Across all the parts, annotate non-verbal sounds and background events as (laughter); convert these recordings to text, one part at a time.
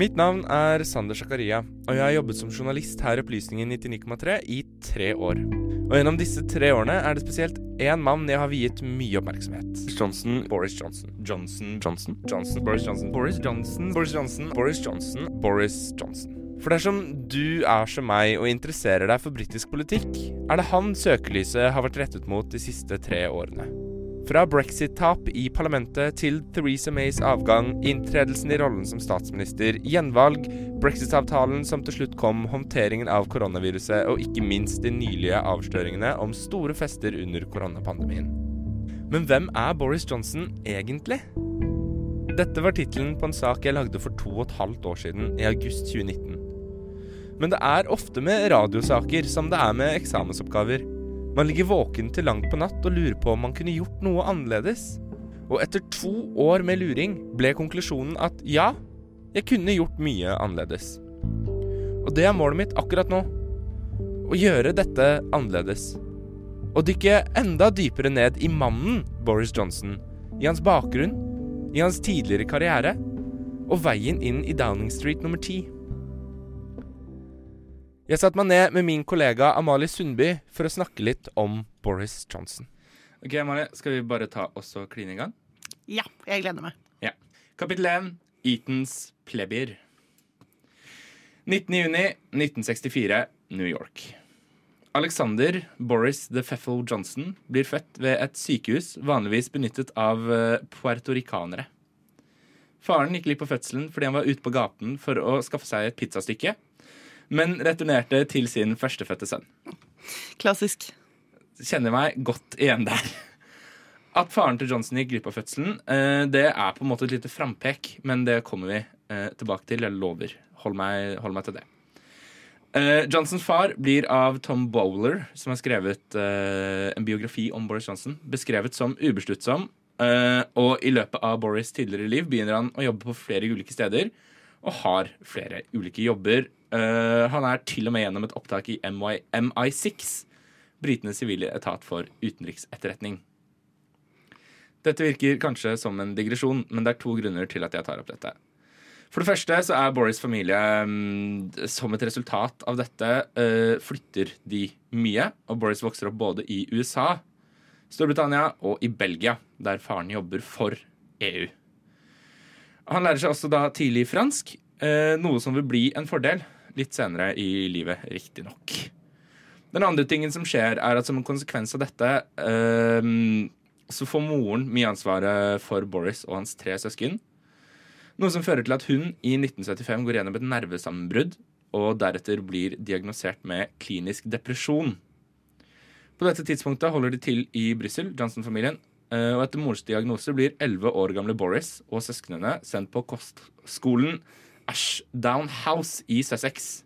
Mitt navn er Sander Zakaria, og jeg har jobbet som journalist her i Opplysningen 99,3 i tre år. Og gjennom disse tre årene er det spesielt én mann jeg har viet mye oppmerksomhet. Johnson, Boris Johnson. Johnson, Johnson, Johnson, Boris Johnson. Boris Johnson, Boris Johnson, Boris Johnson, Boris Johnson. For dersom du er som meg og interesserer deg for britisk politikk, er det han søkelyset har vært rettet mot de siste tre årene. Fra brexit-tap i parlamentet til Theresa Mays avgang, inntredelsen i rollen som statsminister, gjenvalg, brexit-avtalen som til slutt kom, håndteringen av koronaviruset og ikke minst de nylige avsløringene om store fester under koronapandemien. Men hvem er Boris Johnson egentlig? Dette var tittelen på en sak jeg lagde for to og et halvt år siden, i august 2019. Men det er ofte med radiosaker som det er med eksamensoppgaver. Man ligger våken til langt på natt og lurer på om man kunne gjort noe annerledes. Og etter to år med luring ble konklusjonen at ja, jeg kunne gjort mye annerledes. Og det er målet mitt akkurat nå. Å gjøre dette annerledes. Å dykke enda dypere ned i mannen Boris Johnson. I hans bakgrunn, i hans tidligere karriere og veien inn i Downing Street nummer ti. Jeg satte meg ned med min kollega Amalie Sundby for å snakke litt om Boris Johnson. Ok, Amalie, skal vi bare ta oss og kline i gang? Ja, jeg gleder meg. Ja. Kapittel 1. Eatons plebier. 19.6.1964, New York. Alexander Boris the Feffel Johnson blir født ved et sykehus vanligvis benyttet av puertorikanere. Faren gikk litt på fødselen fordi han var ute på gaten for å skaffe seg et pizzastykke men returnerte til sin førstefødte sønn. Klassisk. Kjenner meg godt igjen der. At faren til Johnson gikk glipp av fødselen, eh, det er på en måte et lite frampek, men det kommer vi eh, tilbake til. Jeg lover. Hold meg, hold meg til det. Eh, Johnsons far blir av Tom Bowler, som har skrevet en biografi om Boris Johnson, beskrevet som ubesluttsom. og i løpet av Boris' tidligere liv begynner han å jobbe på flere ulike steder og har flere ulike jobber Uh, han er til og med gjennom et opptak i MI, MI6, britenes sivile etat for utenriksetterretning. Dette virker kanskje som en digresjon, men det er to grunner til at jeg tar opp dette. For det første så er Boris' familie um, Som et resultat av dette uh, flytter de mye. Og Boris vokser opp både i USA, Storbritannia og i Belgia, der faren jobber for EU. Han lærer seg også da tidlig fransk, uh, noe som vil bli en fordel litt senere i livet, riktignok. Den andre tingen som skjer, er at som en konsekvens av dette øh, så får moren mye ansvaret for Boris og hans tre søsken. Noe som fører til at hun i 1975 går gjennom et nervesammenbrudd og deretter blir diagnosert med klinisk depresjon. På dette tidspunktet holder de til i Brussel, Johnson-familien, eh, og etter mors diagnose blir 11 år gamle Boris og søsknene sendt på kostskolen Ashdown House i Sussex.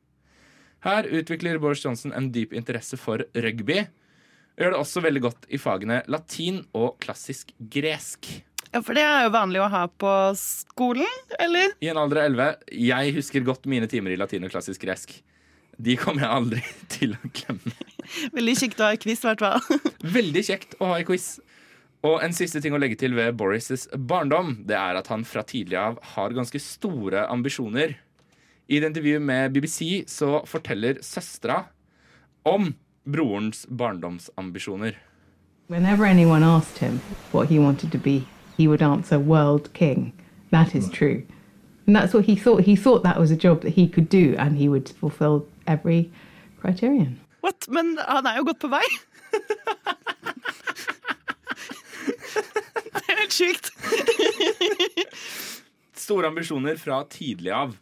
Her utvikler Boris Johnson en dyp interesse for rugby. Gjør det også veldig godt i fagene latin og klassisk gresk. Ja, For det er jo vanlig å ha på skolen, eller? I en alder av 11. Jeg husker godt mine timer i latin og klassisk gresk. De kommer jeg aldri (laughs) til å glemme. Veldig kjekt å ha i quiz, i hvert fall. Veldig kjekt å ha i quiz. Og en siste ting å legge til ved Boris' barndom, det er at han fra tidlig av har ganske store ambisjoner. I et intervju med BBC så forteller søstera om brorens barndomsambisjoner. Whenever anyone asked him what he wanted to be, he would answer world king. That is true. And that's what he thought. He thought that was a job that he could do, and he would fulfill every criterion. What? Men han er jo godt på vei. (laughs) helt sjukt. (laughs) Store ambisjoner fra tidlig av.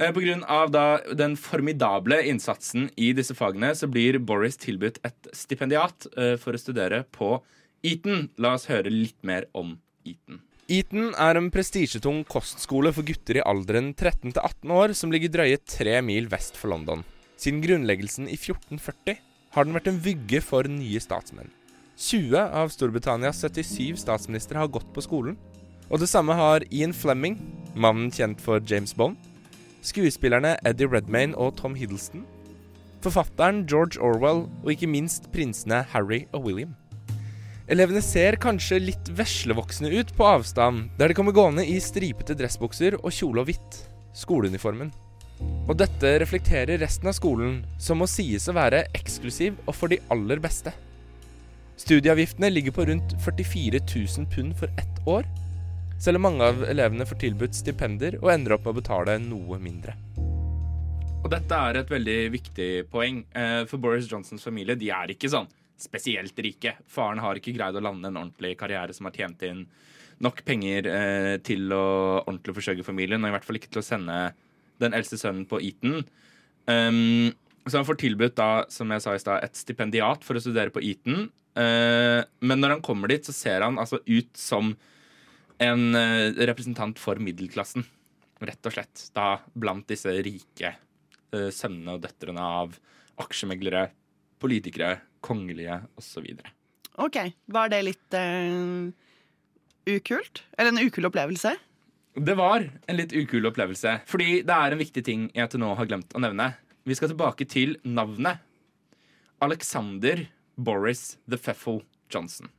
Pga. på grunn av den formidable innsatsen i disse fagene så blir Boris tilbudt et stipendiat eh, for å studere på Eton. La oss høre litt mer om Eton. Eton er en prestisjetung kostskole for gutter i alderen 13 til 18 år som ligger drøye tre mil vest for London. Siden grunnleggelsen i 1440 har den vært en vygge for nye statsmenn. 20 av Storbritannias 77 statsministre har gått på skolen. Og det samme har Ian Fleming, mannen kjent for James Bond, skuespillerne Eddie Redmayne og Tom Hiddleston, forfatteren George Orwell og ikke minst prinsene Harry og William. Elevene ser kanskje litt veslevoksne ut på avstand, der de kommer gående i stripete dressbukser og kjole og hvitt. skoleuniformen. Og dette reflekterer resten av skolen, som må sies å være eksklusiv og for de aller beste. Studieavgiftene ligger på rundt 44 000 pund for ett år, selv om mange av elevene får tilbudt stipender og ender opp med å betale noe mindre. Og dette er et veldig viktig poeng, eh, for Boris Johnsons familie de er ikke sånn spesielt rike. Faren har ikke greid å lande en ordentlig karriere som har tjent inn nok penger eh, til å ordentlig forsørge familien, og i hvert fall ikke til å sende den eldste sønnen på Eton. Um, så han får tilbudt da, som jeg sa i stad, et stipendiat for å studere på Eton. Uh, men når han kommer dit, så ser han altså ut som en uh, representant for middelklassen. Rett og slett. Da blant disse rike uh, sønnene og døtrene av aksjemeglere, politikere, kongelige osv. OK. Var det litt uh, ukult? Eller en ukul opplevelse? Det var en litt ukul opplevelse. Fordi det er en viktig ting jeg til nå har glemt å nevne. Vi skal tilbake til navnet. Alexander Boris the Feffel Johnson.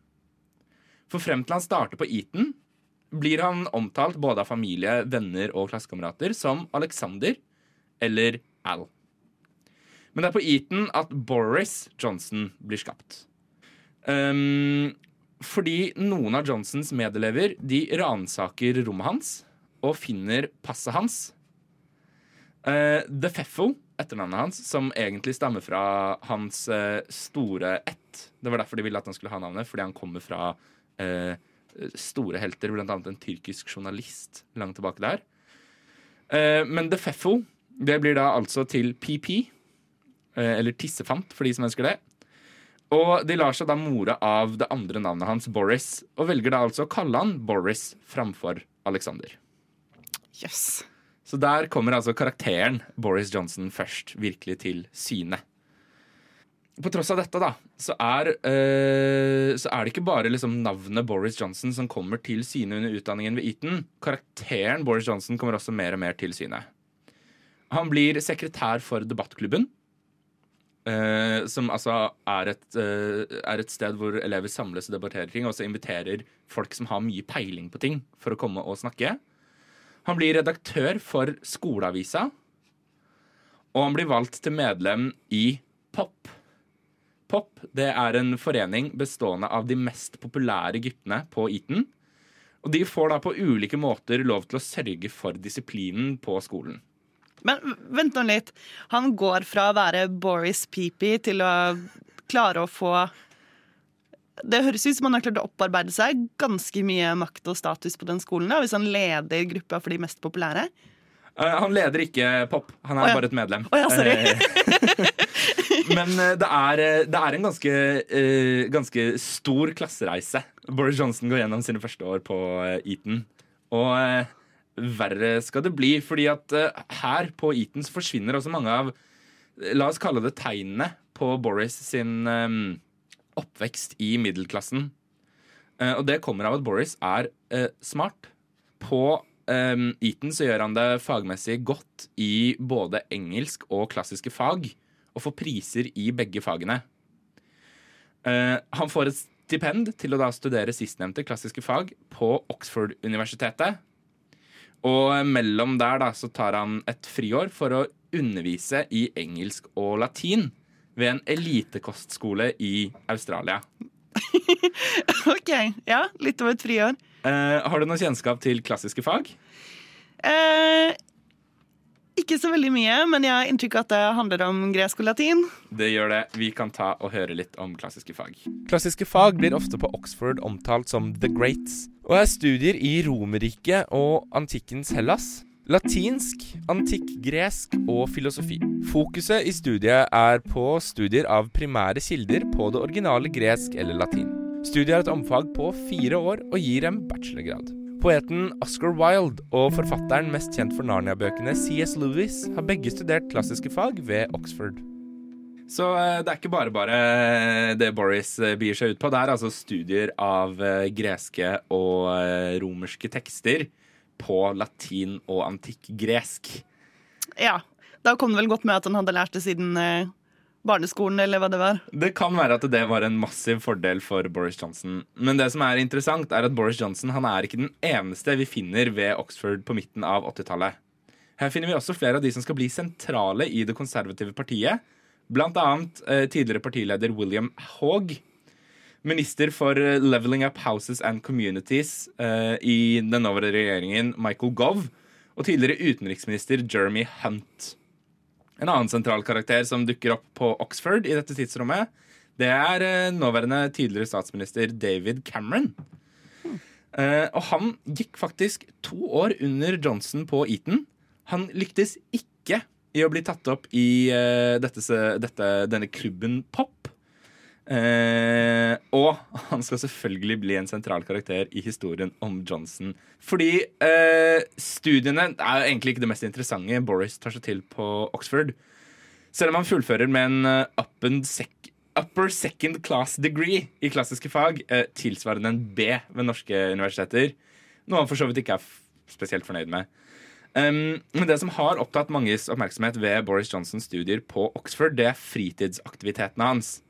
For frem til han starter på Eton, blir han omtalt både av familie, venner og klassekamerater som Alexander eller Al. Men det er på Eton at Boris Johnson blir skapt. Um, fordi noen av Johnsons medelever de ransaker rommet hans og finner passet hans. Uh, The Feffel, etternavnet hans, som egentlig stammer fra hans uh, store ett. Det var derfor de ville at han skulle ha navnet, fordi han kommer fra uh, store helter, annet en tyrkisk journalist langt tilbake der. men The Feffel, det blir da altså til PP, eller tissefant for de som ønsker det. Og de lar seg da more av det andre navnet hans, Boris, og velger da altså å kalle han Boris framfor Alexander. Yes. Så der kommer altså karakteren Boris Johnson først virkelig til syne. På tross av dette, da, så er, øh, så er det ikke bare liksom navnet Boris Johnson som kommer til syne under utdanningen ved Eton. Karakteren Boris Johnson kommer også mer og mer til syne. Han blir sekretær for debattklubben. øh, som altså er et, øh, er et, sted hvor elever samles og debatterer ting, og så inviterer folk som har mye peiling på ting, for å komme og snakke. Han blir redaktør for skoleavisa, og han blir valgt til medlem i POP. POP det er en forening bestående av de mest populære guttene på Eton. Og de får da på ulike måter lov til å sørge for disiplinen på skolen. Men vent nå litt. Han går fra å være Boris Peepy til å klare å få Det høres ut som han har klart å opparbeide seg ganske mye makt og status på den skolen, da, hvis han leder gruppa for de mest populære. Uh, han leder ikke pop. Han er oh, ja. bare et medlem. Oh, ja, sorry. Eh, (laughs) men uh, det, er, det, er, en ganske, ganske stor klassereise Boris Johnson går gjennom sine første år på Eton. Og verre skal det bli. fordi at her på Eton forsvinner også mange av La oss kalle det tegnene på Boris sin oppvekst i middelklassen. Uh, og det kommer av at Boris er uh, smart. På um, Eton så gjør han det fagmessig godt i både engelsk og klassiske fag. Og får priser i begge fagene. han får et stipend til å da studere sistnevnte klassiske fag på Oxford-universitetet og mellom der da, så tar han et friår for å undervise i engelsk og latin ved en elitekostskole i Australia. (laughs) OK. Ja, litt over et friår. Eh, har du noe kjennskap til klassiske fag? Eh, ikke så veldig mye, men jeg har inntrykk av at det handler om gresk og latin. Det gjør det. Vi kan ta og høre litt om klassiske fag. Klassiske fag blir ofte på Oxford omtalt som the greats, og er studier i Romerriket og antikkens Hellas. Latinsk, antikk-gresk og filosofi. Fokuset i studiet er på studier av primære kilder på det originale gresk eller latin. Studiet har et omfag på fire år og gir en bachelorgrad. Poeten Oscar Wilde og forfatteren mest kjent for Narnia-bøkene C.S. Lewis har begge studert klassiske fag ved Oxford. Så eh, det er ikke bare bare eh, det Boris eh, byr seg ut på. Det er altså studier av greske og romerske tekster på latin og antikk-gresk. Ja. Da kom det vel godt med at han hadde lært det siden barneskolen, eller hva det var. Det kan være at det var en massiv fordel for Boris Johnson. Men det som er interessant, er at Boris Johnson han er ikke den eneste vi finner ved Oxford på midten av 80-tallet. Her finner vi også flere av de som skal bli sentrale i det konservative partiet. Blant annet eh, tidligere partileder William Haag. Minister for eh, Leveling Up Houses and Communities uh, i den nåværende regjeringen, Michael Gove. Og tidligere utenriksminister Jeremy Hunt. En annen sentral karakter som dukker opp på Oxford i dette tidsrommet, det er uh, nåværende tidligere statsminister David Cameron. Uh, og han gikk faktisk to år under Johnson på Eton. Han lyktes ikke i å bli tatt opp i uh, dette, dette, denne klubben Pop. Eh, og han skal selvfølgelig bli en sentral karakter i historien om Johnson. Fordi eh, studiene er egentlig ikke det mest interessante Boris tar seg til på Oxford. Selv om han fullfører med en eh, upper, sec upper second class degree i klassiske fag, eh, tilsvarende en B ved norske universiteter. Noe han for så vidt ikke er spesielt fornøyd med. Um, men det som har opptatt manges oppmerksomhet ved Boris Johnsons studier på Oxford, det er fritidsaktivitetene hans.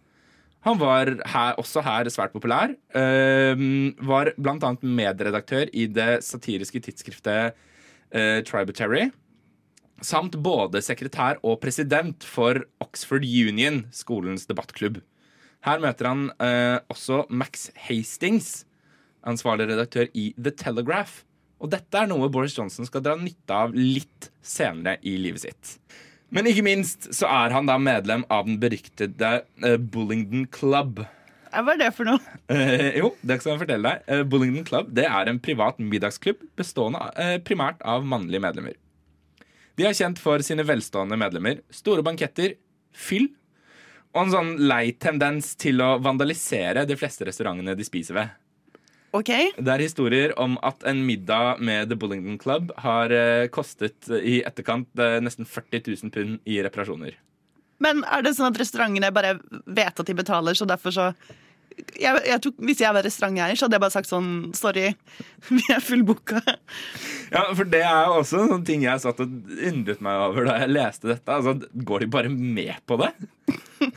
Han var her, også her svært populær. Uh, var annet medredaktør i det satiriske tidsskriftet uh, Tributary. Samt både sekretær og president for Oxford Union, skolens debattklubb. Her møter han uh, også Max Hastings, ansvarlig redaktør i The Telegraph. Og dette er noe Boris Johnson skal dra nytte av litt senere i livet sitt. Men ikke minst så er han da medlem av den beryktede eh, Bullingdon Club. Hva er det for noe? (laughs) Eh, jo, det skal jeg fortelle deg. Eh, Bullingdon Club det er en privat middagsklubb bestående eh, primært av mannlige medlemmer. De er kjent for sine velstående medlemmer, store banketter, fyll og en sånn lei tendens til å vandalisere de fleste restaurantene de spiser ved. OK. Det er historier om at en middag med The Bullingdon Club har eh, kostet eh, i etterkant eh, nesten 40 000 pund i reparasjoner. Men er det sånn at restaurantene bare vet at de betaler, så derfor så jeg, jeg tok, Hvis jeg var restauranteier, så hadde jeg bare sagt sånn Sorry, (laughs) vi er fullbooka. Ja, for det er jo også en sånn ting jeg satt og undret meg over da jeg leste dette. Altså, går de bare med på det?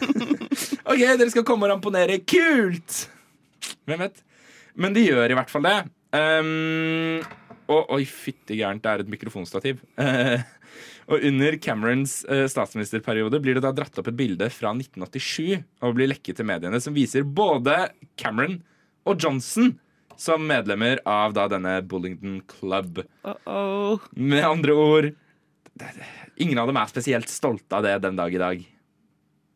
(laughs) OK, dere skal komme og ramponere. Kult! Hvem vet? Men de gjør i hvert fall det. Um, og oi, fytti gærent, det er et mikrofonstativ. Uh, og under Camerons uh, statsministerperiode blir det da dratt opp et bilde fra 1987 og blir lekket til mediene som viser både Cameron og Johnson som medlemmer av da denne Bullington Club. Uh -oh. Med andre ord det- det- Ingen av dem er spesielt stolte av det den dag i dag.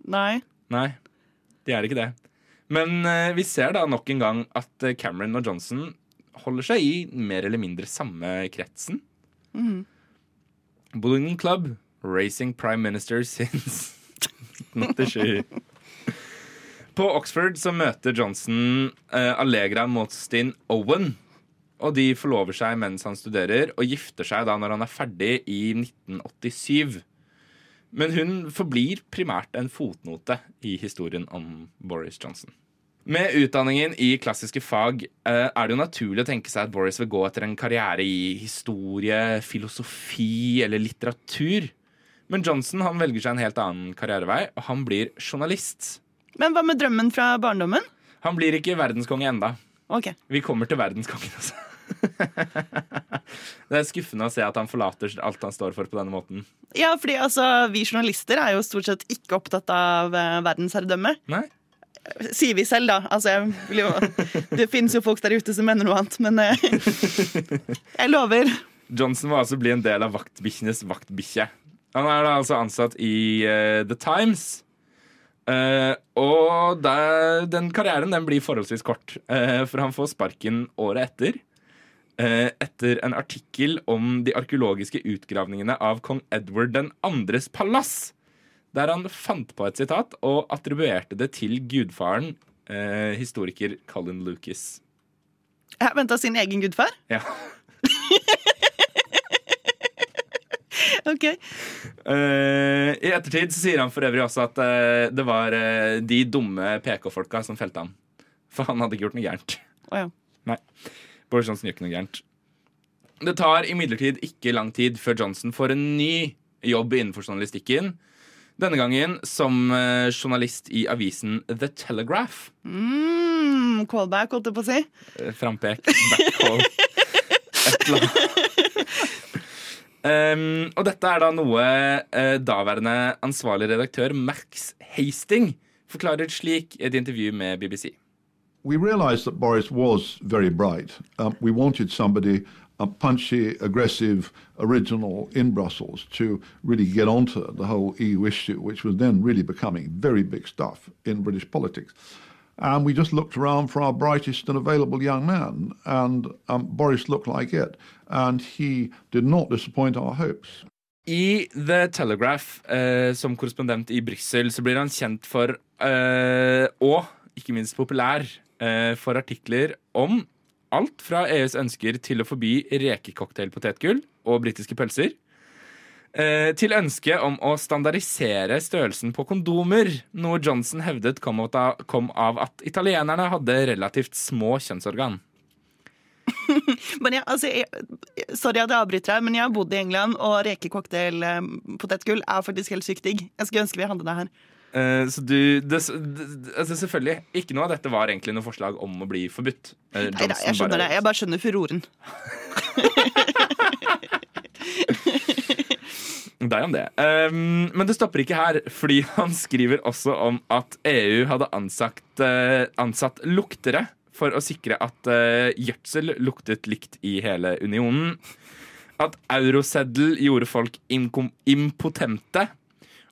Nei. Nei, de er ikke det. Men eh, vi ser da nok en gang at eh, Cameron og Johnson holder seg i mer eller mindre samme kretsen. Bullingdon Club, racing prime minister since (laughs) 1987. På Oxford så møter Johnson uh, Allegra Mostin Owen. Og de forlover seg mens han studerer, og gifter seg da når han er ferdig i 1987. Men hun forblir primært en fotnote i historien om Boris Johnson. Med utdanningen i klassiske fag eh, er det jo naturlig å tenke seg at Boris vil gå etter en karriere i historie, filosofi eller litteratur. Men Johnson han velger seg en helt annen karrierevei, og han blir journalist. Men hva med drømmen fra barndommen? Han blir ikke verdenskonge enda. Ok. Vi kommer til verdenskongen, altså. (laughs) det er skuffende å se at han forlater alt han står for på denne måten. Ja, fordi altså, vi journalister er jo stort sett ikke opptatt av eh, verdensherredømme. Nei? Sier vi selv, da. Altså, jo, (laughs) det finnes jo folk der ute som mener noe annet, men eh, (laughs) jeg lover. Johnson må altså bli en del av vaktbikkjenes vaktbikkje. Han er da altså ansatt i uh, The Times. Uh, og der, den karrieren den blir forholdsvis kort, uh, for han får sparken året etter. Eh, etter en artikkel om de arkeologiske utgravningene av kong Edward 2.s palass. Der han fant på et sitat og attribuerte det til gudfaren, eh, historiker Colin Lucas. Venta sin egen gudfar? Ja. (laughs) Ok. Eh, I ettertid så sier han for øvrig også at eh, det var eh, de dumme PK-folka som felte ham. For han hadde ikke gjort noe gærent. Oh, ja. Nei, Boris Johnson gjør ikke noe gærent. Det tar imidlertid ikke lang tid før Johnson får en ny jobb innenfor journalistikken. Denne gangen som eh, journalist i avisen The Telegraph. Mm, callback, holdt jeg på å si. Eh, Frampek, backcall, (laughs) et eller annet. Um, og dette er da noe uh, daværende ansvarlig redaktør Max Hasting forklarer slik i et intervju med BBC. We realized that Boris was very bright. Um, we wanted somebody punchy, aggressive, original in Brussels to really get onto the whole EU issue, which was then really becoming very big stuff in British politics. And we just looked around for our brightest and available young man, and um, Boris looked like it. And he did not disappoint our hopes. I The Telegraph, eh, som korrespondent i Brussel, så blir han kjent for, eh, og ikke minst populær, eh, for artikler om alt fra EUs ønsker til å forby rekecocktailpotetgull og britiske pølser, eh, til ønsket om å standardisere størrelsen på kondomer, noe Johnson hevdet kom av, at italienerne hadde relativt små kjønnsorgan. (laughs) Men jeg, altså, jeg, sorry at jeg avbryter deg, men jeg har bodd i England, og rekecocktail eh, er faktisk helt sykt digg. Jeg skulle ønske vi hadde det her. Eh, så du det, altså Selvfølgelig, ikke noe av dette var egentlig noe forslag om å bli forbudt. Eh, Neida, Johnson jeg skjønner bare- det. Jeg bare skjønner furoren. (laughs) Deg om det. Um, men det stopper ikke her, fordi han skriver også om at EU hadde ansatt, uh, ansatt luktere for å sikre at uh, gjødsel luktet likt i hele unionen. At euroseddel gjorde folk impotente,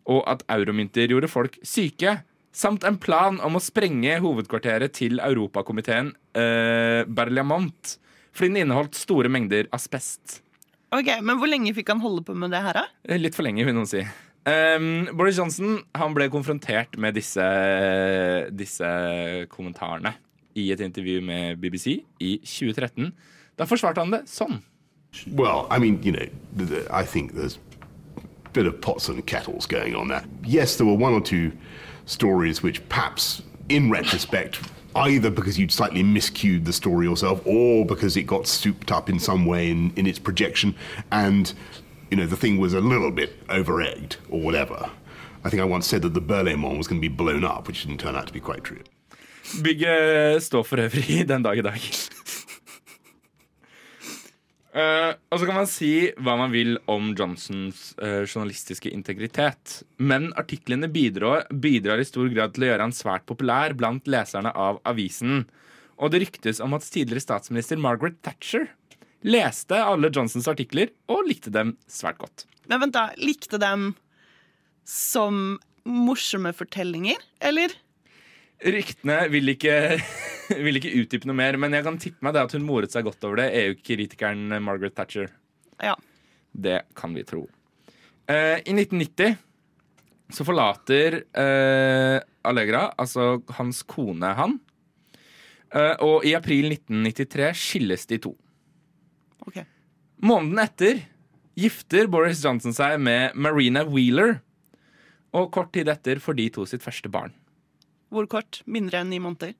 og at euromynter gjorde folk syke. Samt en plan om å sprenge hovedkvarteret til Europakomiteen eh, Berliamont, fordi den inneholdt store mengder asbest. Ok, Men hvor lenge fikk han holde på med det her, da? Eh, Litt for lenge, vil noen si. Um, Boris Johnson han ble konfrontert med disse, disse kommentarene i et intervju med BBC i 2013. Da forsvarte han det sånn. Well, I mean, you know, I think there's bit of pots and kettles going on there. Yes, there were one or two stories which perhaps, in retrospect, either because you'd slightly miscued the story yourself or because it got souped up in some way in, in its projection and, you know, the thing was a little bit over-egged or whatever. I think I once said that the Berlin one was going to be blown up, which didn't turn out to be quite true. Bygget står for øvrig den dag i dag. Eh, og så kan man si hva man vil om Johnsons uh, journalistiske integritet. Men artiklene bidrar, bidrar i stor grad til å gjøre han svært populær blant leserne av avisen. Og det ryktes om at tidligere statsminister Margaret Thatcher leste alle Johnsons artikler og likte dem svært godt. Men vent da, Likte dem som morsomme fortellinger, eller? Ryktene vil ikke, (laughs) vil ikke utdype noe mer, men jeg kan tippe meg det at hun moret seg godt over det, EU-kritikeren Margaret Thatcher. Ja. Det kan vi tro. Eh, I 1990 så forlater eh, Allegra, altså hans kone, han. Eh, og i april 1993 skilles de to. Ok. Måneden etter gifter Boris Johnson seg med Marina Wheeler. Og kort tid etter får de to sitt første barn. Hvor kort? Mindre enn ni måneder?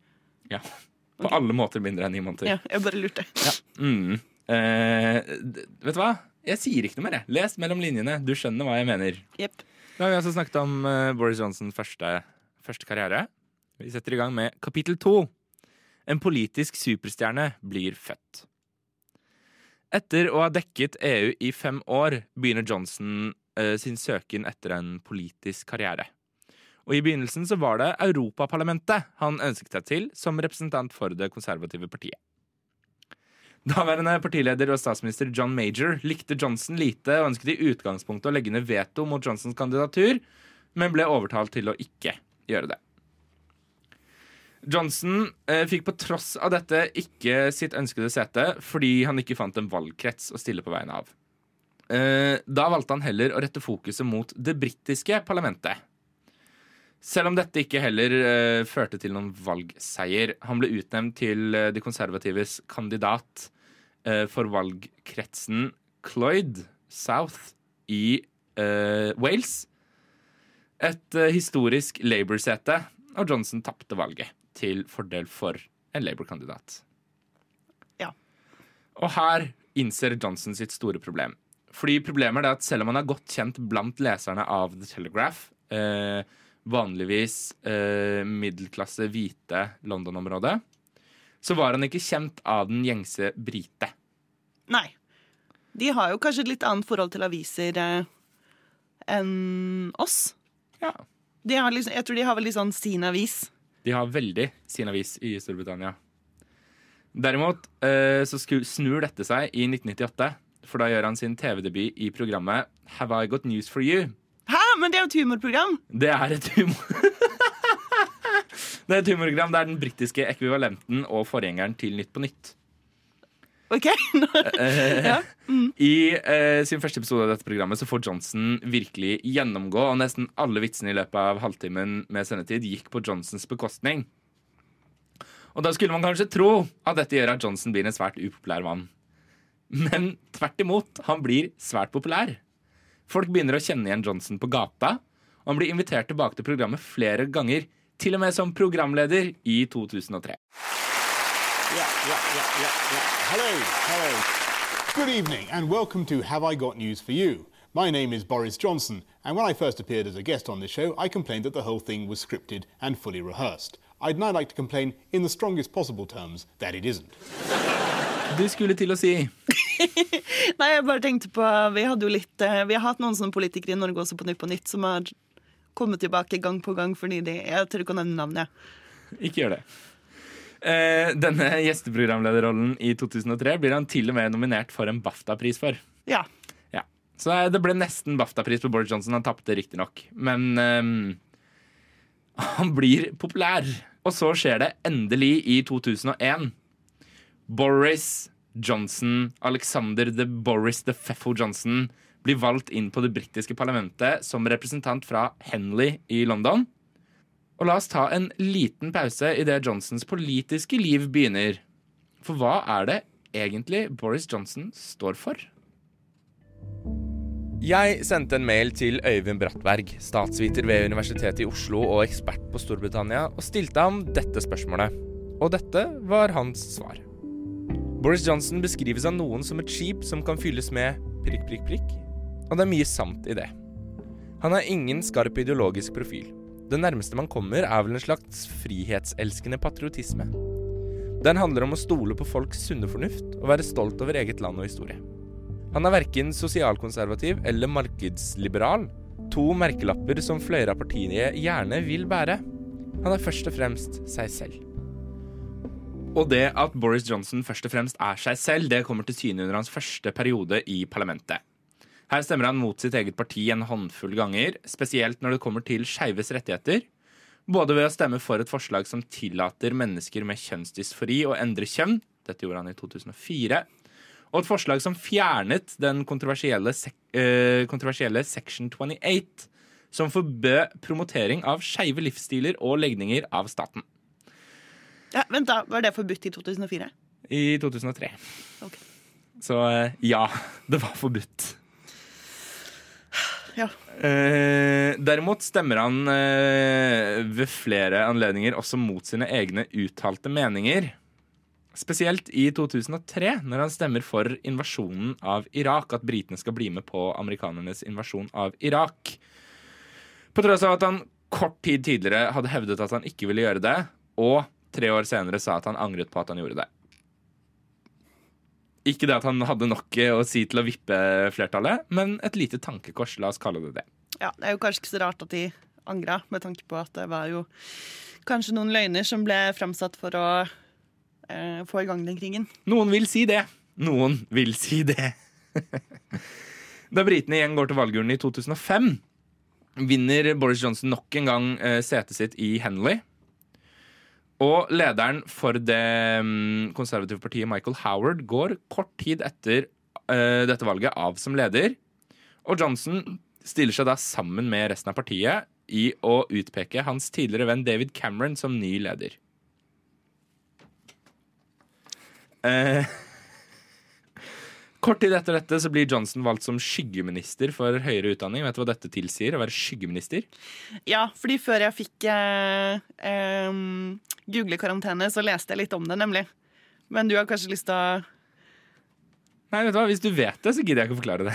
Ja, På alle måter mindre enn ni måneder. Ja, jeg bare lurte. Mm. Eh, vet du hva? Jeg sier ikke noe mer. jeg. Les mellom linjene. Du skjønner hva jeg mener. Yep. Da har vi altså snakket om eh, Boris Johnsons første, første karriere. Vi setter i gang med kapittel to. En politisk superstjerne blir født. Etter å ha dekket EU i fem år begynner Johnson eh, sin søken etter en politisk karriere. Og I begynnelsen så var det Europaparlamentet han ønsket seg til som representant for det konservative partiet. Daværende partileder og statsminister John Major likte Johnson lite og ønsket i utgangspunktet å legge ned veto mot Johnsons kandidatur, men ble overtalt til å ikke gjøre det. Johnson eh, fikk på tross av dette ikke sitt ønskede sete fordi han ikke fant en valgkrets å stille på vegne av. Eh, da valgte han heller å rette fokuset mot det britiske parlamentet. Selv om dette ikke heller uh, førte til noen valgseier. Han ble utnevnt til uh, de konservatives kandidat uh, for valgkretsen Cloyd South i Wales. Et historisk Labour-sete, og Johnson tapte valget til fordel for en Labour-kandidat. Ja. Og her innser Johnson sitt store problem. Fordi problemet er at selv om han er godt kjent blant leserne av The Telegraph, eh, vanligvis eh, middelklasse, hvite London-området, så var han ikke kjent av den gjengse brite. Nei. De har jo kanskje et litt annet forhold til aviser eh, enn oss. Ja. De har liksom, jeg tror de har veldig sånn sin avis. De har veldig sin avis i Storbritannia. Derimot eh, så snur dette seg i 1998, for da gjør han sin TV-debut i programmet Have I Got News For You. Men det er jo et humorprogram! Det er et humor... (laughs) det er et humorprogram. Det er den britiske ekvivalenten og forgjengeren til Nytt på Nytt. OK? (laughs) ja. I eh, sin første episode av dette programmet så får Johnson virkelig gjennomgå, og nesten alle vitsene i løpet av halvtimen med sendetid gikk på Johnsons bekostning. Og da skulle man kanskje tro at dette gjør at Johnson blir en svært upopulær mann. Men tvert imot, han blir svært populær. Folk begynner å kjenne igjen Johnson på gata, og han blir invitert tilbake til programmet flere ganger, til og med som programleder i 2003. Yeah, yeah, yeah. Hello, hello. Good evening, and welcome to Have I Got News for You? My name is Boris Johnson, and when I first appeared as a guest on this show, I complained that the whole thing was scripted and fully rehearsed. I'd now like to complain, in the strongest possible terms, that it isn't. Du skulle til å si (laughs) Nei, jeg bare tenkte på Vi, hadde jo litt, eh, vi har hatt noen sånne politikere i Norge også på Nytt på Nytt som har kommet tilbake gang på gang fordi de Jeg tør ikke å nevne navnet. Ikke gjør det. Eh, denne gjesteprogramlederrollen i 2003 blir han til og med nominert for en BAFTA-pris for. Ja. Ja. Så det ble nesten BAFTA-pris på Boris Johnson. Han tapte riktignok. Men eh, han blir populær. Og så skjer det endelig i 2001. Boris Johnson, Alexander the Boris the Feffo Johnson, blir valgt inn på det britiske parlamentet som representant fra Henley i London. Og la oss ta en liten pause idet Johnsons politiske liv begynner. For hva er det egentlig Boris Johnson står for? Jeg sendte en mail til Øyvind Brattberg, statsviter ved Universitetet i Oslo og ekspert på Storbritannia, og stilte ham dette spørsmålet. Og dette var hans svar. Boris Johnson beskrives av noen som et skip som kan fylles med prikk, prikk, prikk. Og det er mye sant i det. Han har ingen skarp ideologisk profil. Det nærmeste man kommer, er vel en slags frihetselskende patriotisme. Den handler om å stole på folks sunne fornuft og være stolt over eget land og historie. Han er verken sosialkonservativ eller markedsliberal, to merkelapper som flere av partiene gjerne vil bære. Han er først og fremst seg selv. Og det at Boris Johnson først og fremst er seg selv, det kommer til syne under hans første periode i parlamentet. Her stemmer han mot sitt eget parti en håndfull ganger, spesielt når det kommer til skeives rettigheter. Både ved å stemme for et forslag som tillater mennesker med kjønnsdysfori å endre kjønn, dette gjorde han i 2004, og et forslag som fjernet den kontroversielle, sek øh, kontroversielle Section 28, som forbød promotering av skeive livsstiler og legninger av staten. Ja, vent, da. Var det forbudt i 2004? I 2003. Ok. Så eh, ja, (laughs) det var forbudt. Ja. Eh, derimot stemmer han eh, ved flere anledninger også mot sine egne uttalte meninger. Spesielt i 2003, når han stemmer for invasjonen av Irak. At britene skal bli med på amerikanernes invasjon av Irak. På tross av at han kort tid tidligere hadde hevdet at han ikke ville gjøre det, og tre år senere sa at han angret på at han gjorde det. Ikke det at han hadde nok å si til å vippe flertallet, men et lite tankekors. La oss kalle det det. ja. Det er jo kanskje ikke så rart at de angra, med tanke på at det var jo kanskje noen løgner som ble framsatt for å eh, få i gang den krigen. Noen vil si det. Noen vil si det. (laughs) da britene igjen går til valgurnen i 2005, vinner Boris Johnson nok en gang eh, setet sitt i Henley. Og lederen for det mm, konservative partiet, Michael Howard, går kort tid etter uh, dette valget av som leder. Og Johnson stiller seg da sammen med resten av partiet i å utpeke hans tidligere venn David Cameron som ny leder. Eh, kort tid etter dette så blir Johnson valgt som skyggeminister for høyere utdanning. Vet du hva dette tilsier? Å være skyggeminister? Ja, fordi før jeg fikk eh, eh, Google-karantene, så leste jeg litt om det, nemlig. Men du har kanskje lyst til å Nei, vet du hva? Hvis du vet det, så gidder jeg ikke å forklare det.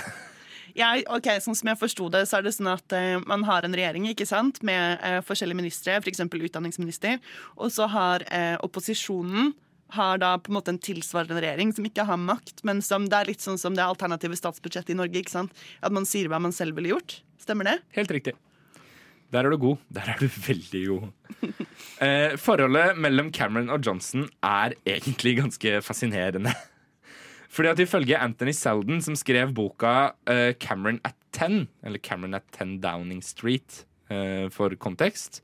Ja, ok, Sånn som jeg forsto det, så er det sånn at eh, man har en regjering ikke sant, med eh, forskjellige ministre, f.eks. utdanningsminister, og så har eh, opposisjonen har da på en måte en tilsvarende regjering som ikke har makt, men som det er litt sånn som det alternative statsbudsjettet i Norge. ikke sant? At man sier hva man selv ville gjort. Stemmer det? Helt riktig. Der er du god. Der er du (laughs) veldig god. Eh, forholdet mellom Cameron og Johnson er egentlig ganske fascinerende. (laughs) Fordi at Ifølge Anthony Selden, som skrev boka eh, 'Cameron at 10', eller 'Cameron at 10 Downing Street' eh, for kontekst,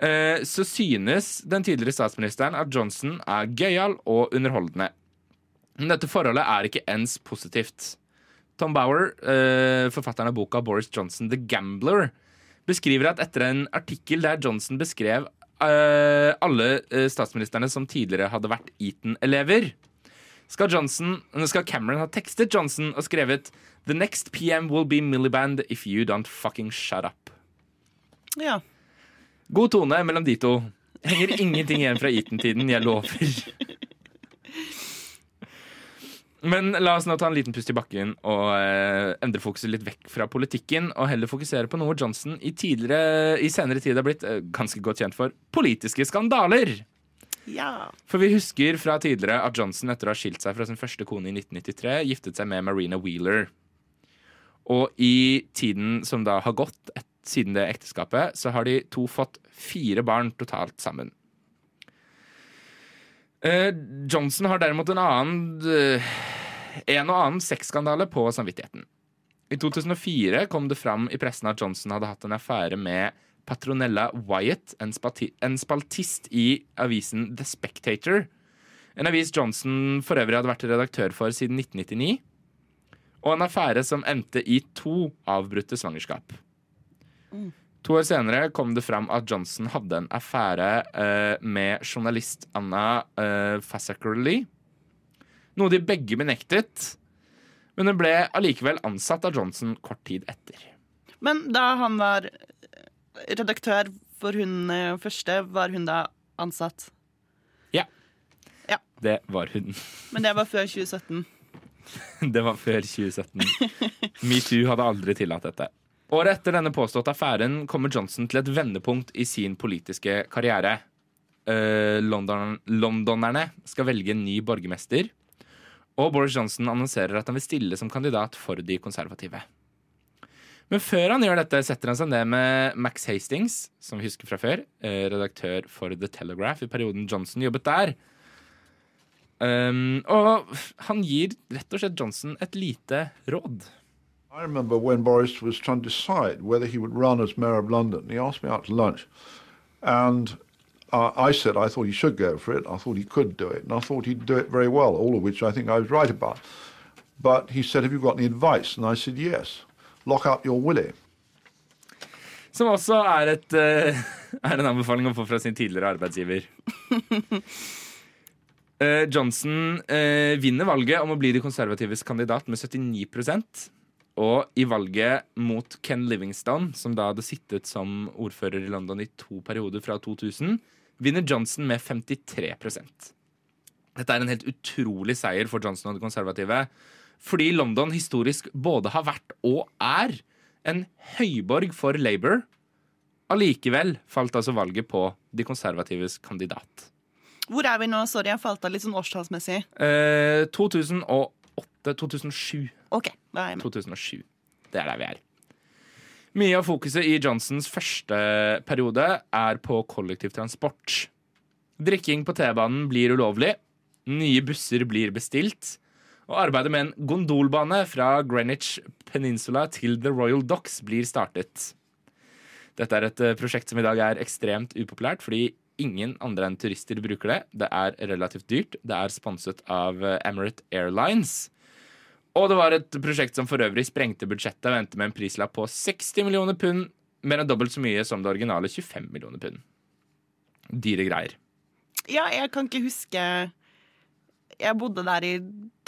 så synes den tidligere statsministeren at Johnson er gøyal og underholdende. Men dette forholdet er ikke ens positivt. Tom Bower, eh, forfatteren av boka 'Boris Johnson the Gambler', beskriver at etter en artikkel der Johnson beskrev eh, alle eh, statsministrene som tidligere hadde vært Eton-elever, skal, skal Cameron ha tekstet Johnson og skrevet 'The next PM will be Milliband if you don't fucking shut up'. Ja. God tone mellom de to. Henger ingenting igjen fra Eton-tiden, jeg lover. Men la oss nå ta en liten pust i bakken og eh, endre fokuset litt vekk fra politikken, og heller fokusere på noe Johnson i, i senere tid har blitt eh, ganske godt kjent for. Politiske skandaler. ja. For vi husker fra tidligere at Johnson etter å ha skilt seg fra sin første kone i 1993, giftet seg med Marina Wheeler. Og i tiden som da har gått et, siden det ekteskapet, så har de to fått fire barn totalt sammen. Eh, Johnson har derimot en annen eh, En og annen sexskandale på samvittigheten. I 2004 kom det fram i pressen at Johnson hadde hatt en affære med Patronella Wyatt, en, en spaltist i avisen The Spectator. En avis Johnson for øvrig hadde vært redaktør for siden 1999. Og en affære som endte i to avbrutte svangerskap. To år senere kom det fram at Johnson hadde en affære eh, med journalist Anna eh, Fasakerly. Noe de begge benektet. Men hun ble allikevel ansatt av Johnson kort tid etter. Men da han var redaktør for hun eh, første, var hun da ansatt? Ja Det var hun. Men det var før 2017. (laughs) Det var før 2017. Metoo hadde aldri tillatt dette. Året etter denne påståtte affæren kommer Johnson til et vendepunkt i sin politiske karriere. Eh, London, londonerne skal velge en ny borgermester. Og Boris Johnson annonserer at han vil stille som kandidat for de konservative. Men før han gjør dette, setter han seg ned med Max Hastings, som vi husker fra før, eh, redaktør for The Telegraph i perioden Johnson jobbet der. Um, og han gir rett og slett Johnson et lite råd. I remember when Boris was trying to decide whether he would run as mayor of London. He asked me out to lunch, and uh, I said I thought he should go for it. I thought he could do it, and I thought he'd do it very well. All of which I think I was right about. But he said, "Have you got any advice?" And I said, "Yes. Lock up your Willie." Som også er, et, eh, (laughs) er en anbefaling å få fra sin tidligere arbeidsgiver. (laughs) Eh, Johnson eh, vinner valget om å bli de konservatives kandidat med 79 Og i valget mot Ken Livingstone, som da hadde sittet som ordfører i London i to perioder fra 2000, vinner Johnson med 53% Dette er en helt utrolig seier for Johnson og de konservative. Fordi London historisk både har vært og er en høyborg for Labour. Allikevel falt altså valget på de konservatives kandidat. Hvor er vi nå? Sorry, jeg falt av litt sånn årstallsmessig. Eh, 2008-2007. OK, da er jeg med. 2007. Det er der vi er. Mye av fokuset i Johnsons første periode er på kollektivtransport. Drikking på T-banen blir ulovlig. Nye busser blir bestilt. Og arbeidet med en gondolbane fra Greenwich Peninsula til The Royal Docks blir startet. Dette er et eh, prosjekt som i dag er ekstremt upopulært, fordi ingen andre enn turister bruker det. Det er relativt dyrt. Det er sponset av eh, Emirate Airlines. Og det var et prosjekt som for øvrig sprengte budsjettet og endte med en prislapp på 60 millioner pund, mer enn dobbelt så mye som det originale 25 millioner pund. Dyre greier. Ja, jeg kan ikke huske Jeg bodde der i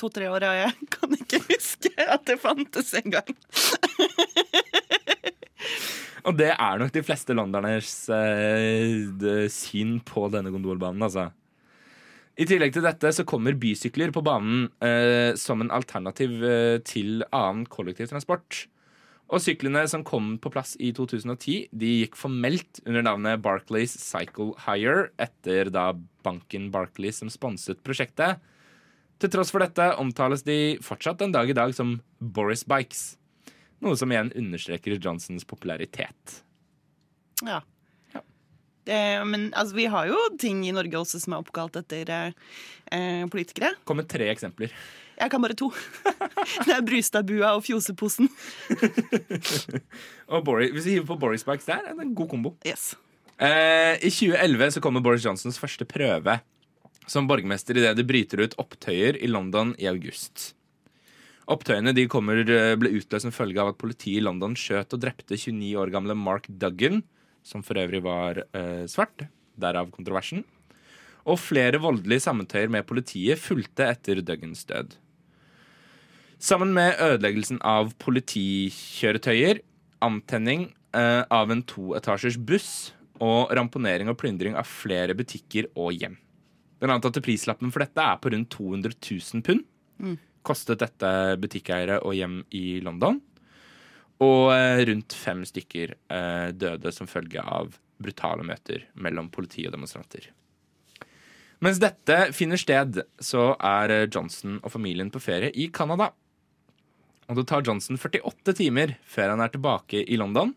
to-tre år, og jeg (laughs) kan ikke huske at det fantes engang. (laughs) Og det er nok de fleste londoners eh, syn på denne gondolbanen, altså. I tillegg til dette så kommer bysykler på banen eh, som en alternativ eh, til annen kollektivtransport. Og syklene som kom på plass i 2010, de gikk formelt under navnet Barclays Cycle Hire etter da banken Barclays som sponset prosjektet. Til tross for dette omtales de fortsatt en dag i dag som Boris Bikes. Noe som igjen understreker Johnsons popularitet. Ja. Det, men altså, vi har jo ting i Norge også som er oppkalt etter eh, eh, politikere. Kom med tre eksempler. Jeg kan bare to. (laughs) Det er Brustadbua og Fjoseposen. (laughs) Og Boris, hvis vi hiver på Boris Bikes der, er det en god kombo. Yes. Eh, I 2011 så kommer Boris Johnsons første prøve som borgermester idet det bryter ut opptøyer i London i august. Opptøyene de kommer, eh, ble utløst som følge av at politiet i London skjøt og drepte 29 år gamle Mark Duggan, som for øvrig var eh, svart, derav kontroversen. Og flere voldelige sammentøyer med politiet fulgte etter Duggans død. Sammen med ødeleggelsen av politikjøretøyer, antenning eh, av en toetasjers buss og ramponering og plyndring av flere butikker og hjem. Den antatte prislappen for dette er på rundt 200 000 pund. Kostet dette butikkeiere og hjem i London. Og eh, rundt fem stykker eh, døde som følge av brutale møter mellom politi og demonstranter. Mens dette finner sted, så er eh, Johnson og familien på ferie i Canada. Og det tar Johnson 48 timer før han er tilbake i London.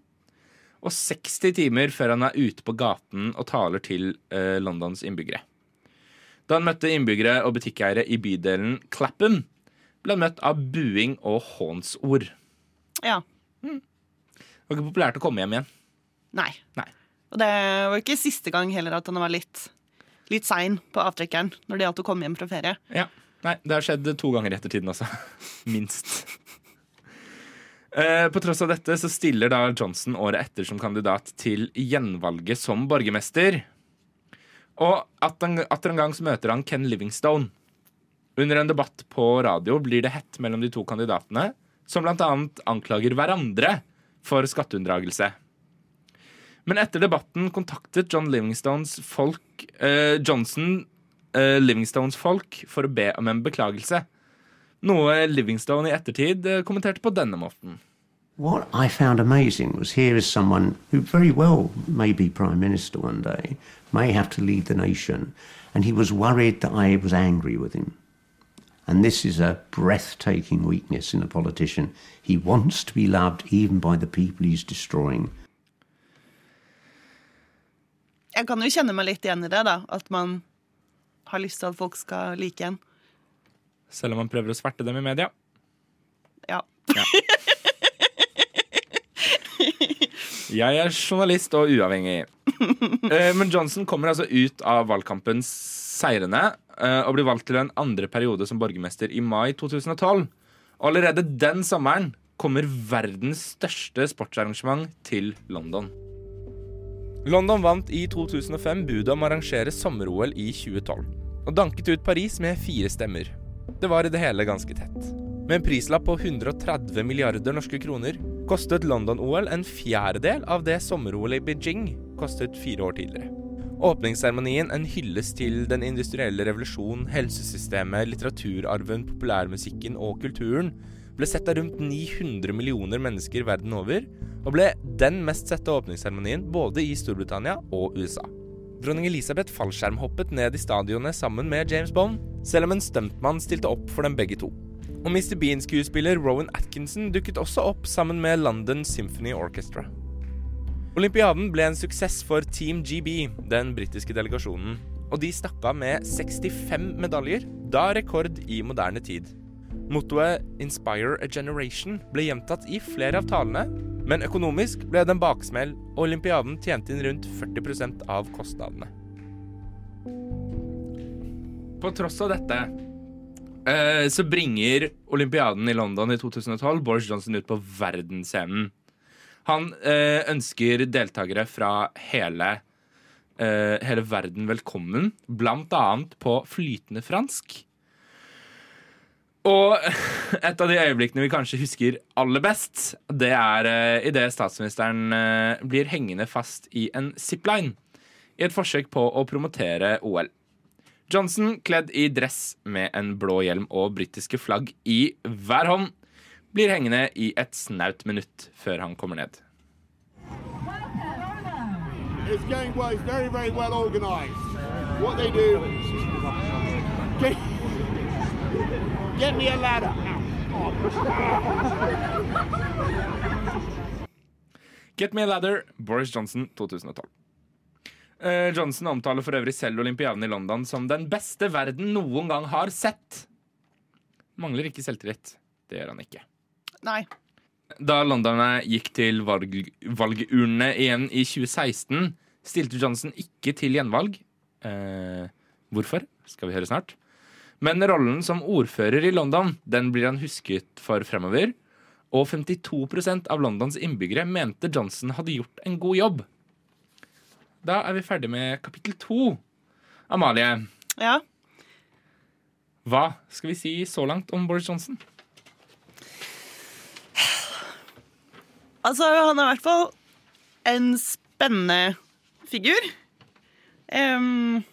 Og 60 timer før han er ute på gaten og taler til eh, Londons innbyggere. Da han møtte innbyggere og butikkeiere i bydelen Clapham, ble han møtt av buing og hånsord. Ja. Det var ikke populært å komme hjem igjen. Nei. Nei. Og det var ikke siste gang heller at han var litt, litt sein på avtrekkeren når det gjaldt å komme hjem fra ferie. Ja. Nei, det har skjedd to ganger i ettertiden også. (laughs) Minst. Eh, På tross av dette så stiller da Johnson året etter som kandidat til gjenvalget som borgermester. Og atter en gang så møter han Ken Livingstone. Under en debatt på radio blir det hett mellom de to kandidatene, som bl.a. anklager hverandre for skatteunndragelse. Men etter debatten kontaktet John Livingstones folk eh, Johnson eh, Livingstones folk for å be om en beklagelse. Noe Livingstone i ettertid eh, kommenterte på denne måten. What I found amazing was here is someone who very well may be Prime Minister one day, may have to lead the nation, and he was worried that I was angry with him. And this is a breathtaking weakness in a politician. He wants to be loved even by the people he's destroying. Jeg kan jo kjenne meg litt igjen i det, da. At man har lyst til at folk skal like en. Selv om man prøver å sverte dem i media. Ja. Ja. (laughs) Jeg er journalist og uavhengig. (laughs) Eh, Men Johnson kommer altså ut av valgkampen seirende eh, og blir valgt til en andre periode som borgermester i mai 2012. Og allerede den sommeren kommer verdens største sportsarrangement til London. London vant i 2005 budet om å arrangere sommer-OL i 2012, og danket ut Paris med fire stemmer. Det var i det hele ganske tett. Med en prislapp på 130 milliarder norske kroner kostet London-OL en fjerdedel av det sommer-OL i Beijing kostet fire år tidligere. Åpningsseremonien en hyllest til den industrielle revolusjon, helsesystemet, litteraturarven, populærmusikken og kulturen ble sett av rundt 900 millioner mennesker verden over, og ble den mest sette åpningsseremonien både i Storbritannia og USA. Dronning Elisabeth fallskjermhoppet ned i stadionet sammen med James Bond, selv om en stuntmann stilte opp for dem begge to. Og Mr. Bean-skuespiller Rowan Atkinson dukket også opp sammen med London Symphony Orchestra. Olympiaden ble en suksess for Team GB, den britiske delegasjonen, og de stakk av med 65 medaljer, da rekord i moderne tid. Mottoet 'Inspire a Generation' ble gjentatt i flere av talene, men økonomisk ble det en baksmell, og olympiaden tjente inn rundt 40% av kostnadene. På tross av dette eh, så bringer olympiaden i London i 2012 Boris Johnson ut på verdensscenen. Han eh, ønsker deltakere fra hele, eh, hele verden velkommen, blant annet på flytende fransk. Og (laughs) et av de øyeblikkene vi kanskje husker aller best, det er uh, idet statsministeren uh, blir hengende fast i en zipline i et forsøk på å promotere OL. Johnson, kledd i dress med en blå hjelm og britiske flagg i hver hånd, blir hengende i et snaut minutt før han kommer ned. It's going well. It's very, very well organised. what they do. Get, get me a ladder. Get Me a Ladder, Boris Johnson 2012. Eh, Johnson omtaler for øvrig selv olympiaden i London som den beste verden noen gang har sett. Mangler ikke selvtillit. Det gjør han ikke. Nei. Da londonerne gikk til valg valgurnene igjen i 2016, stilte Johnson ikke til gjenvalg. Eh, hvorfor, skal vi høre snart. Men rollen som ordfører i London den blir han husket for fremover. Og 52% av Londons innbyggere mente Johnson hadde gjort en god jobb. Da er vi ferdig med kapittel to. Amalie, Ja. hva skal vi si så langt om Boris Johnson? Altså, han er i hvert fall en spennende figur. Um,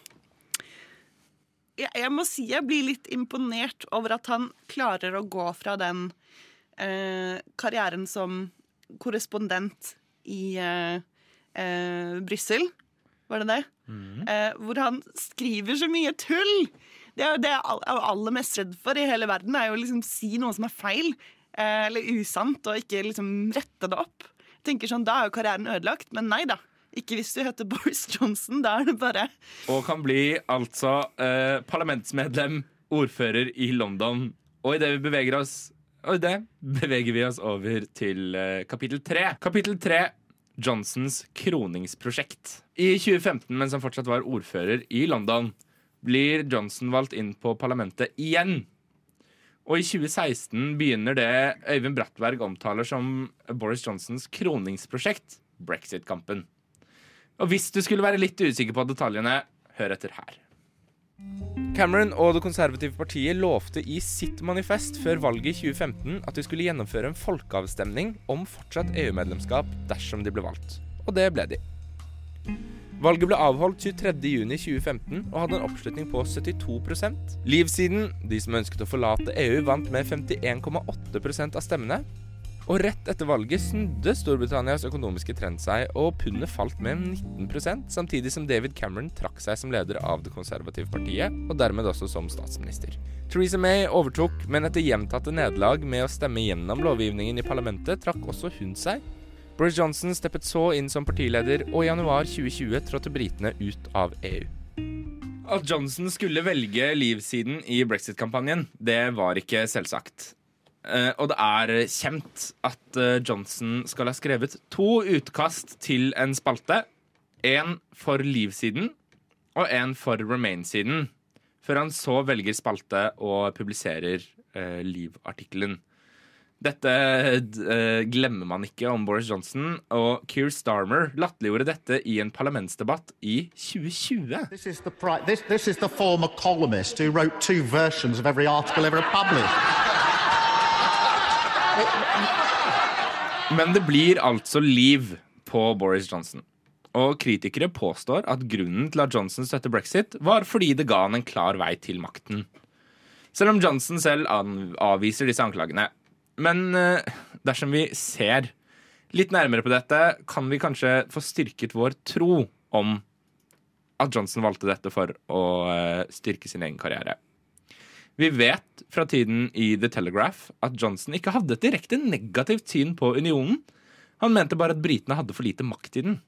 jeg, jeg må si jeg blir litt imponert over at han klarer å gå fra den uh, karrieren som korrespondent i uh, uh Brussel, var det det? Eh, hvor han skriver så mye tull! Det er jo det jeg er aller mest redd for i hele verden, er jo å liksom si noe som er feil. eh, Eller usant, og ikke liksom rette det opp. Jeg tenker sånn, Da er jo karrieren ødelagt, men nei da. Ikke hvis du heter (laughs) Boris Johnson. Da er det bare Og kan bli altså eh, parlamentsmedlem, ordfører i London. Og idet vi beveger oss Og i det beveger vi oss over til eh, kapittel tre. Kapittel tre Johnsons kroningsprosjekt. I 2015, mens han fortsatt var ordfører i London, blir Johnson valgt inn på parlamentet igjen. Og i 2016 begynner det Øyvind Brattberg omtaler som Boris Johnsons kroningsprosjekt, brexit-kampen. Og hvis du skulle være litt usikker på detaljene, hør etter her. Cameron og Det konservative partiet lovte i sitt manifest før valget i 2015 at de skulle gjennomføre en folkeavstemning om fortsatt EU-medlemskap dersom de ble valgt. Og det ble de. Valget ble avholdt 23.6.2015 og hadde en oppslutning på 72% Livsiden, de som ønsket å forlate EU, vant med 51,8% av stemmene. Og rett etter valget snudde Storbritannias økonomiske trend seg, og pundet falt med 19% samtidig som David Cameron trakk seg som leder av Det konservative partiet, og dermed også som statsminister. Theresa May overtok, men etter gjentatte nederlag med å stemme gjennom lovgivningen i parlamentet, trakk også hun seg. Boris Johnson steppet så inn som partileder, og i januar 2020 trådte britene ut av EU. At Johnson skulle velge livsiden i brexit-kampanjen, det var ikke selvsagt. Eh, og det er kjent at uh, Johnson skal ha skrevet to utkast til en spalte. En for Liv-siden og en for Remain-siden. Før han så velger spalte og publiserer uh, Liv-artikkelen. Dette eh, glemmer man ikke om Boris Johnson, og Keir Starmer latterliggjorde dette i en parlamentsdebatt i 2020. This is, the this, this is the former columnist who wrote two versions of every. Men det blir altså liv på Boris Johnson. Og kritikere påstår at grunnen til at Johnson støtter brexit, var fordi det ga han en klar vei til makten. Selv om Johnson selv avviser disse anklagene. Men eh, dersom vi ser litt nærmere på dette, kan vi kanskje få styrket vår tro om at Johnson valgte dette for å eh, styrke sin egen karriere. Vi vet fra tiden i The Telegraph at Johnson ikke hadde et direkte negativt syn på unionen. Han mente bare at britene hadde for lite makt i den.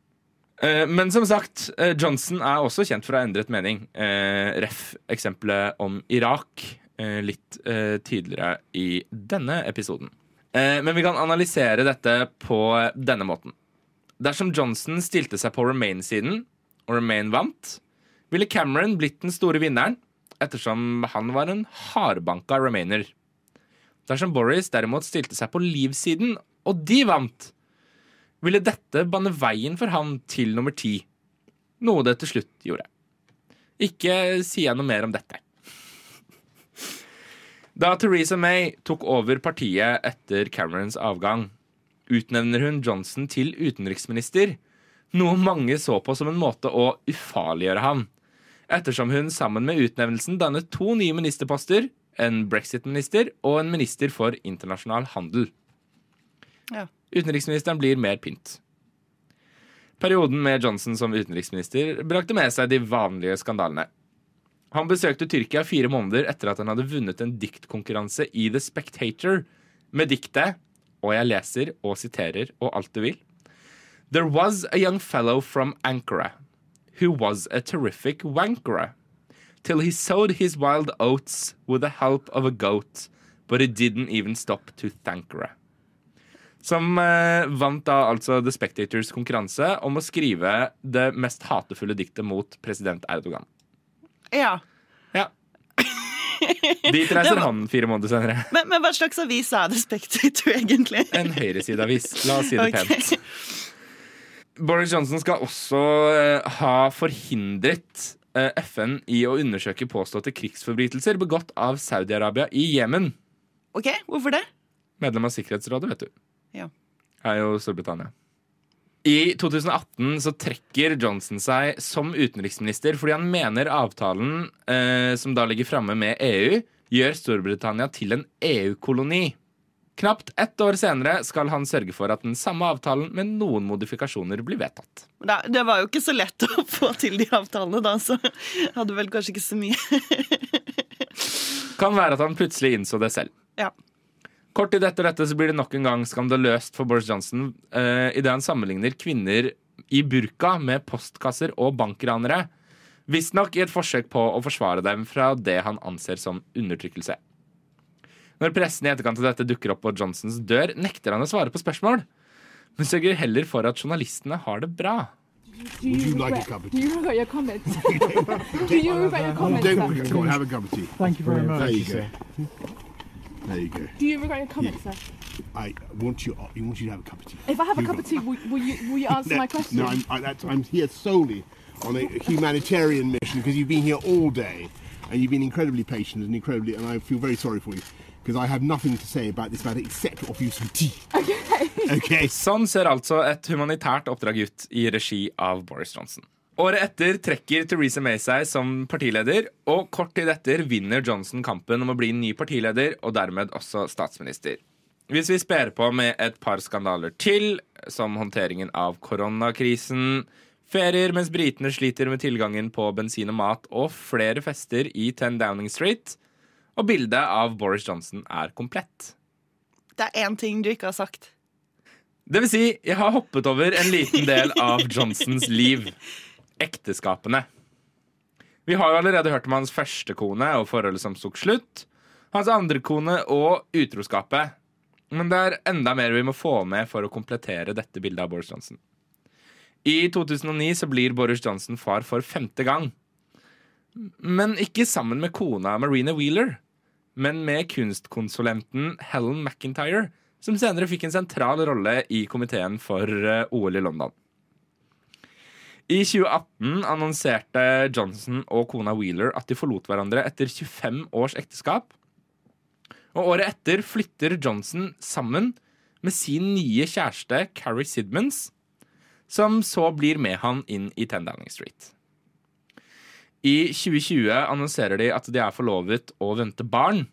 Eh, Men som sagt, eh, Johnson er også kjent for å ha endret mening. Eh, Ref. eksempelet om Irak litt tidligere i denne episoden. Men vi kan analysere dette på denne måten. Dersom Johnson stilte seg på Remain-siden, og Remain vant, ville Cameron blitt den store vinneren, ettersom han var en hardbanka Remainer. Dersom Boris derimot stilte seg på Liv-siden, og de vant, ville dette banne veien for han til nummer ti. Noe det til slutt gjorde. Ikke sier jeg noe mer om dette. Da Theresa May tok over partiet etter Camerons avgang, utnevner hun Johnson til utenriksminister, noe mange så på som en måte å ufarliggjøre ham, ettersom hun sammen med utnevnelsen dannet to nye ministerposter, en brexit-minister og en minister for internasjonal handel. Ja. Utenriksministeren blir mer pynt. Perioden med Johnson som utenriksminister brakte med seg de vanlige skandalene. Han besøkte Tyrkia fire måneder etter at han hadde vunnet en diktkonkurranse i The Spectator med diktet, og jeg leser og siterer og alt du vil. There was a young fellow from Ankara who was a terrific wankera till he sowed his wild oats with the help of a goat, but he didn't even stop to thank her. Som eh, vant da altså The Spectators konkurranse om å skrive det mest hatefulle diktet mot president Erdogan. Ja. Ja. Dit reiser han fire måneder senere. Men, men hva slags avis er The Spectator, egentlig? En høyresideavis. La oss si det Ok. pent. Boris Johnson skal også eh, ha forhindret eh, FN i å undersøke påståtte krigsforbrytelser begått av Saudi-Arabia i Jemen. Ok, Hvorfor det? Medlem av Sikkerhetsrådet, vet du. Ja. Er jo Storbritannia. I 2018 så trekker Johnson seg som utenriksminister fordi han mener avtalen eh, som da ligger framme med EU, gjør Storbritannia til en EU-koloni. Knapt ett år senere skal han sørge for at den samme avtalen med noen modifikasjoner blir vedtatt. Det, det var jo ikke så lett å (laughs) få til de avtalene, da, så hadde vel kanskje ikke så mye. (laughs) Kan være at han plutselig innså det selv. Ja. Kort tid etter dette så blir det nok en gang skandaløst for Boris Johnson uh, idet han sammenligner kvinner i burka med postkasser og bankranere. Visstnok i et forsøk på å forsvare dem fra det han anser som undertrykkelse. Når pressen i etterkant av dette dukker opp på Johnsons dør, nekter han å svare på spørsmål, men sørger heller for at journalistene har det bra. Would you like a cup of Do you regret your comments? (laughs) Do you regret your comments? Don't sir? worry, go on, have a cup of tea. Thank you very much. There you go. There you go. Do you regret your comments, sir? I want you. I want you to have a cup of tea. If I have a cup of tea, will, will you will you answer No, my question? No, I'm, I, that's, I'm here solely on a humanitarian mission because you've been here all day and you've been incredibly patient and incredibly, and I feel very sorry for you because I have nothing to say about this matter except to offer you some tea. (laughs) Okay. Sånn ser altså et humanitært oppdrag ut i regi av Boris Johnson. Året etter trekker Theresa May seg som partileder, og kort tid etter vinner Johnson kampen om å bli ny partileder og dermed også statsminister. Hvis vi sper på med et par skandaler til, som håndteringen av koronakrisen, ferier mens britene sliter med tilgangen på bensin og mat, og flere fester i 10 Downing Street, og bildet av Boris Johnson er komplett. Det er én ting du ikke har sagt. Det vil si, jeg har hoppet over en liten del av Johnsons liv. Ekteskapene. Vi har jo allerede hørt om hans første kone og forholdet som tok slutt. Hans andre kone og utroskapet. Men det er enda mer vi må få med for å komplettere dette bildet av Boris Johnson. I 2009 så blir Boris Johnson far for femte gang. Men ikke sammen med kona Marina Wheeler, men med kunstkonsulenten Helen McIntyre, som senere fikk en sentral rolle i komiteen for eh, OL i London. I 2018 annonserte Johnson og kona Wheeler at de forlot hverandre etter 25 års ekteskap. Og året etter flytter Johnson sammen med sin nye kjæreste Carrie Sidmans, som så blir med han inn i 10 Downing Street. I 2020 annonserer de at de er forlovet og venter barn.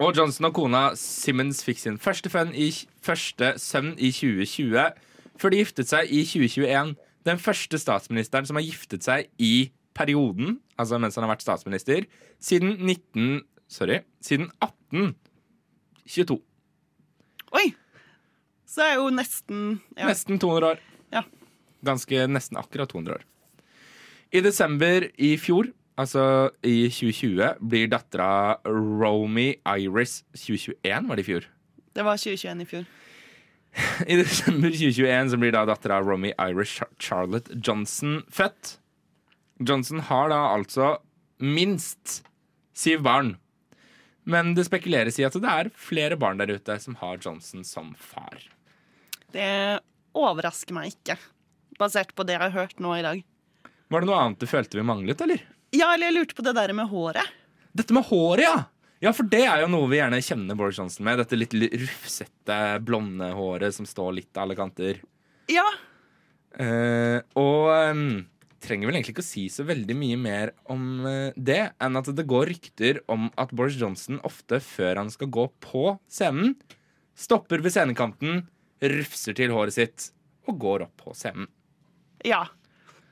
Og Johnson og kona Simmons fikk sin første, i, første sønn i 2020, før de giftet seg i 2021. Den første statsministeren som har giftet seg i perioden, altså mens han har vært statsminister, siden 19... Sorry. Siden 1822. Oi! Så er jo nesten ja. Nesten 200 år. Ja. Ganske nesten akkurat 200 år. I desember i fjor, altså i 2020, blir dattera Romy Iris 2021, var det i fjor? Det var 2021 i fjor. (laughs) I desember 2021 så blir da dattera Romy Iris Charlotte Johnson født. Johnson har da altså minst syv barn. Men det spekuleres i at det er flere barn der ute som har Johnson som far. Det overrasker meg ikke, basert på det jeg har hørt nå i dag. Var det noe annet du følte vi manglet, eller? Ja, eller jeg lurte på det der med håret. Dette med håret, ja! Ja, for det er jo noe vi gjerne kjenner Boris Johnson med. Dette litt rufsete, blonde håret som står litt av alle kanter. Ja, Uh, og um, trenger vel egentlig ikke å si så veldig mye mer om uh, det, enn at det går rykter om at Boris Johnson ofte før han skal gå på scenen, stopper ved scenekanten, rufser til håret sitt og går opp på scenen. Ja.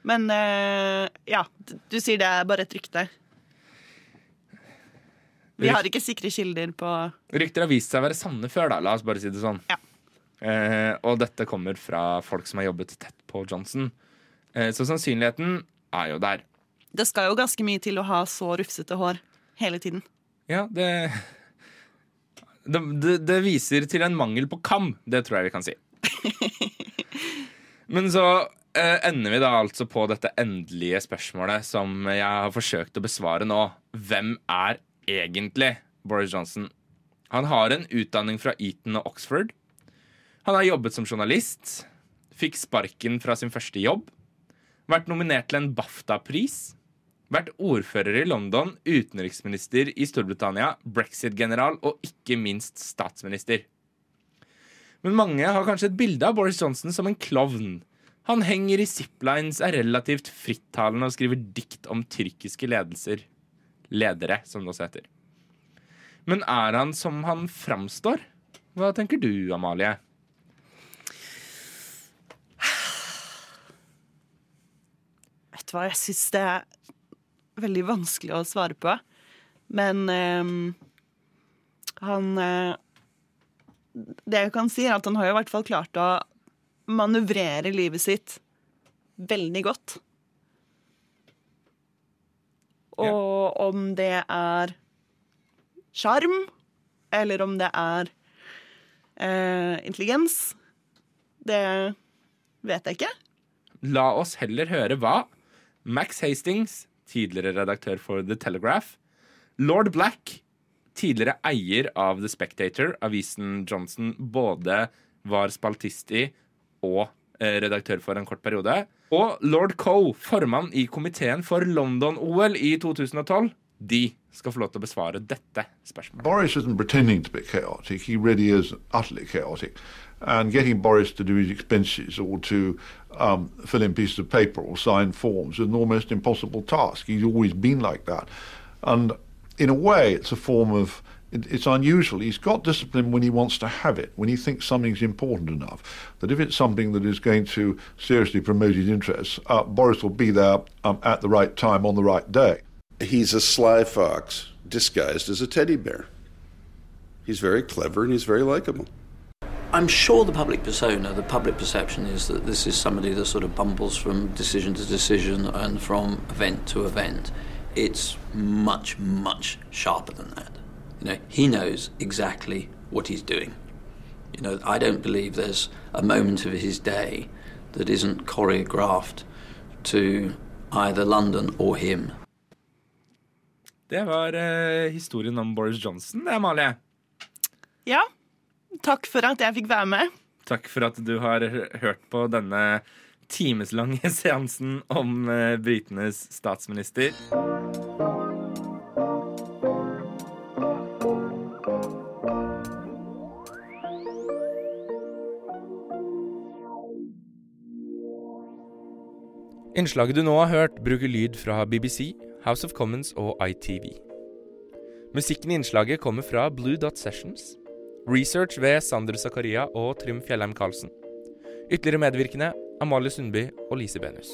Men eh, ja, du sier det er bare et rykte. Vi har ikke sikre kilder på Rykter har vist seg å være sanne før, da. La oss bare si det sånn. Ja. Eh, og dette kommer fra folk som har jobbet tett på Johnson. Eh, så sannsynligheten er jo der. Det skal jo ganske mye til å ha så rufsete hår hele tiden. Ja, det det, det det viser til en mangel på kam. Det tror jeg vi kan si. (laughs) Men så ender vi da altså på dette endelige spørsmålet som jeg har forsøkt å besvare nå. Hvem er egentlig Boris Johnson? Han har en utdanning fra Eton og Oxford. Han har jobbet som journalist. Fikk sparken fra sin første jobb. Vært nominert til en BAFTA-pris. Vært ordfører i London, utenriksminister i Storbritannia, brexit-general og ikke minst statsminister. Men mange har kanskje et bilde av Boris Johnson som en klovn. Han henger i ziplines, er relativt frittalende og skriver dikt om tyrkiske ledelser. Ledere, som det også heter. Men er han som han framstår? Hva tenker du, Amalie? Vet du hva, jeg syns det er veldig vanskelig å svare på. Men eh, han eh, Det jeg kan si, er at han har jo i hvert fall klart å manøvrere livet sitt veldig godt. Og om det er sjarm, eller om det er eh, intelligens, det vet jeg ikke. La oss heller høre hva Max Hastings, tidligere redaktør for The Telegraph, Lord Black, tidligere eier av The Spectator, avisen Johnson både var spaltist i og eh, redaktør for en kort periode, og lord Coe, formann i komiteen for London-OL i 2012, de skal få lov til å besvare dette spørsmålet. Boris isn't pretending to be chaotic. He really is utterly chaotic. And getting Boris to do his expenses or to um, fill in pieces of paper or sign forms is an almost impossible task. He's always been like that. And in a way, it's a form of, it's unusual. He's got discipline when he wants to have it, when he thinks something's important enough. That if it's something that is going to seriously promote his interests, uh, Boris will be there um, at the right time on the right day. He's a sly fox disguised as a teddy bear. He's very clever and he's very likable. I'm sure the public persona, the public perception is that this is somebody that sort of bumbles from decision to decision and from event to event. It's much, much sharper than that. You know, he knows exactly what he's doing. You know, I don't believe there's a moment of his day that isn't choreographed to either London or him. Det var eh, historien om Boris Johnson, det, Amalie. Ja, takk for at jeg fikk være med. Takk for at du har hørt på denne timeslange (laughs) seansen om eh, britenes statsminister. Innslaget du nå har hørt, bruker lyd fra BBC, House of Commons og ITV. Musikken i innslaget kommer fra Blue Dot Sessions. Research ved Sander Zakaria og Trym Fjellheim Karlsen. Ytterligere medvirkende Amalie Sundby og Lise Benus.